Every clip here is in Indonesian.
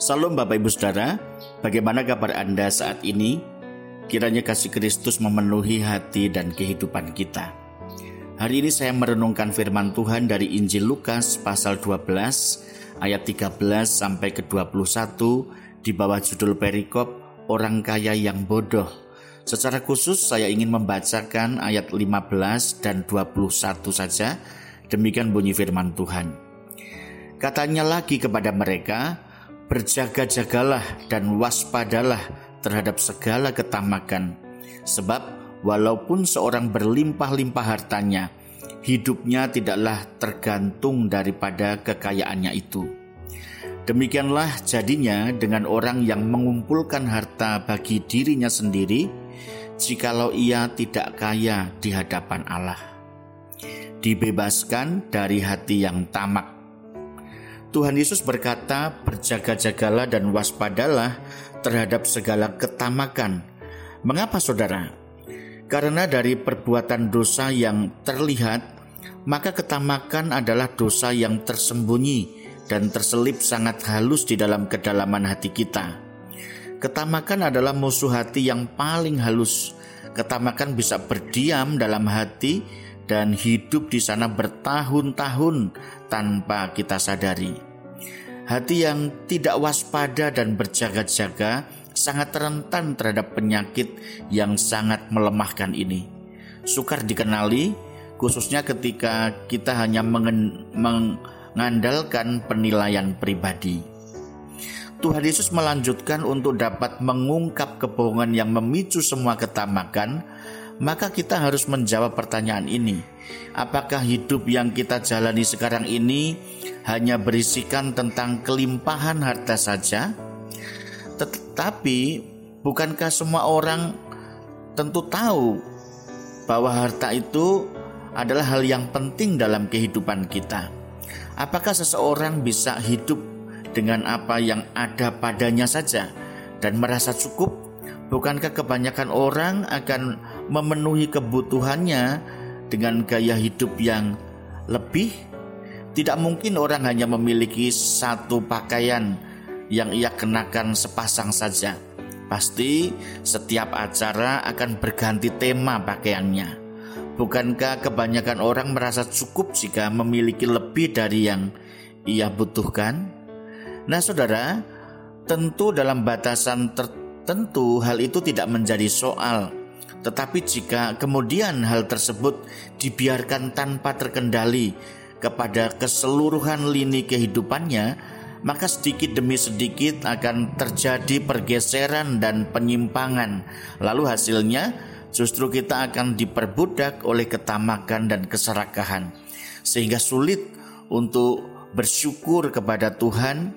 Salam Bapak Ibu Saudara, bagaimana kabar Anda saat ini? Kiranya kasih Kristus memenuhi hati dan kehidupan kita. Hari ini saya merenungkan firman Tuhan dari Injil Lukas pasal 12 ayat 13 sampai ke 21 di bawah judul perikop Orang Kaya yang Bodoh. Secara khusus saya ingin membacakan ayat 15 dan 21 saja. Demikian bunyi firman Tuhan. Katanya lagi kepada mereka, berjaga-jagalah dan waspadalah terhadap segala ketamakan. Sebab walaupun seorang berlimpah-limpah hartanya, hidupnya tidaklah tergantung daripada kekayaannya itu. Demikianlah jadinya dengan orang yang mengumpulkan harta bagi dirinya sendiri, jikalau ia tidak kaya di hadapan Allah. Dibebaskan dari hati yang tamak Tuhan Yesus berkata, "Berjaga-jagalah dan waspadalah terhadap segala ketamakan." Mengapa, saudara? Karena dari perbuatan dosa yang terlihat, maka ketamakan adalah dosa yang tersembunyi dan terselip sangat halus di dalam kedalaman hati kita. Ketamakan adalah musuh hati yang paling halus. Ketamakan bisa berdiam dalam hati dan hidup di sana bertahun-tahun tanpa kita sadari. Hati yang tidak waspada dan berjaga-jaga sangat rentan terhadap penyakit yang sangat melemahkan ini. Sukar dikenali, khususnya ketika kita hanya mengandalkan penilaian pribadi. Tuhan Yesus melanjutkan untuk dapat mengungkap kebohongan yang memicu semua ketamakan maka kita harus menjawab pertanyaan ini. Apakah hidup yang kita jalani sekarang ini hanya berisikan tentang kelimpahan harta saja? Tetapi bukankah semua orang tentu tahu bahwa harta itu adalah hal yang penting dalam kehidupan kita? Apakah seseorang bisa hidup dengan apa yang ada padanya saja dan merasa cukup? Bukankah kebanyakan orang akan memenuhi kebutuhannya dengan gaya hidup yang lebih? Tidak mungkin orang hanya memiliki satu pakaian yang ia kenakan sepasang saja. Pasti setiap acara akan berganti tema pakaiannya. Bukankah kebanyakan orang merasa cukup jika memiliki lebih dari yang ia butuhkan? Nah, saudara, tentu dalam batasan tertentu Tentu hal itu tidak menjadi soal, tetapi jika kemudian hal tersebut dibiarkan tanpa terkendali kepada keseluruhan lini kehidupannya, maka sedikit demi sedikit akan terjadi pergeseran dan penyimpangan. Lalu hasilnya justru kita akan diperbudak oleh ketamakan dan keserakahan, sehingga sulit untuk bersyukur kepada Tuhan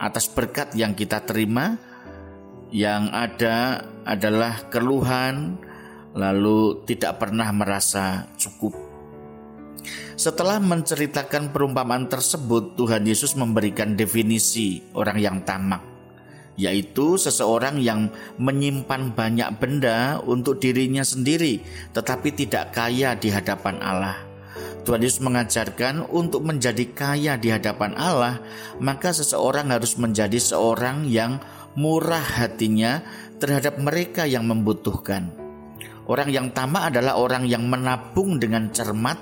atas berkat yang kita terima yang ada adalah keluhan, lalu tidak pernah merasa cukup. Setelah menceritakan perumpamaan tersebut, Tuhan Yesus memberikan definisi orang yang tamak, yaitu seseorang yang menyimpan banyak benda untuk dirinya sendiri, tetapi tidak kaya di hadapan Allah. Tuhan Yesus mengajarkan untuk menjadi kaya di hadapan Allah, maka seseorang harus menjadi seorang yang murah hatinya terhadap mereka yang membutuhkan. Orang yang tamak adalah orang yang menabung dengan cermat,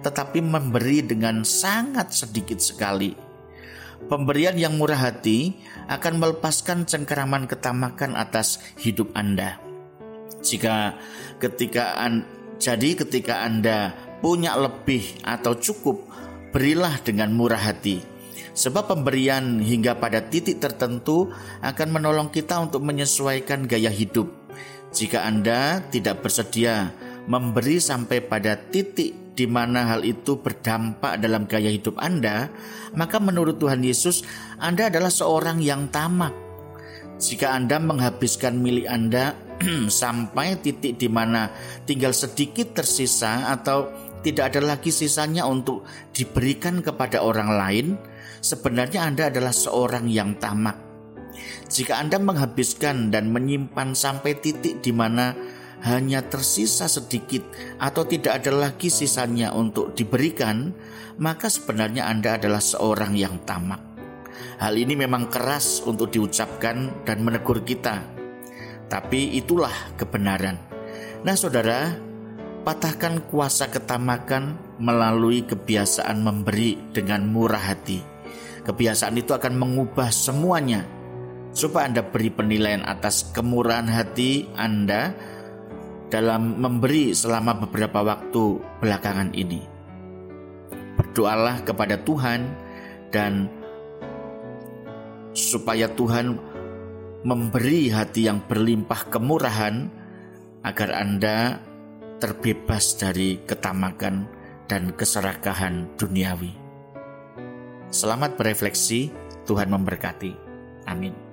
tetapi memberi dengan sangat sedikit sekali. Pemberian yang murah hati akan melepaskan cengkeraman ketamakan atas hidup Anda. Jika ketika an, jadi ketika Anda punya lebih atau cukup, berilah dengan murah hati Sebab pemberian hingga pada titik tertentu akan menolong kita untuk menyesuaikan gaya hidup. Jika Anda tidak bersedia memberi sampai pada titik di mana hal itu berdampak dalam gaya hidup Anda, maka menurut Tuhan Yesus, Anda adalah seorang yang tamak. Jika Anda menghabiskan milik Anda sampai titik di mana tinggal sedikit tersisa atau tidak ada lagi sisanya untuk diberikan kepada orang lain, sebenarnya Anda adalah seorang yang tamak. Jika Anda menghabiskan dan menyimpan sampai titik di mana hanya tersisa sedikit atau tidak ada lagi sisanya untuk diberikan, maka sebenarnya Anda adalah seorang yang tamak. Hal ini memang keras untuk diucapkan dan menegur kita, tapi itulah kebenaran. Nah, saudara, patahkan kuasa ketamakan melalui kebiasaan memberi dengan murah hati. Kebiasaan itu akan mengubah semuanya. Supaya Anda beri penilaian atas kemurahan hati Anda dalam memberi selama beberapa waktu belakangan ini. Berdoalah kepada Tuhan dan supaya Tuhan memberi hati yang berlimpah kemurahan agar Anda terbebas dari ketamakan dan keserakahan duniawi. Selamat berefleksi, Tuhan memberkati. Amin.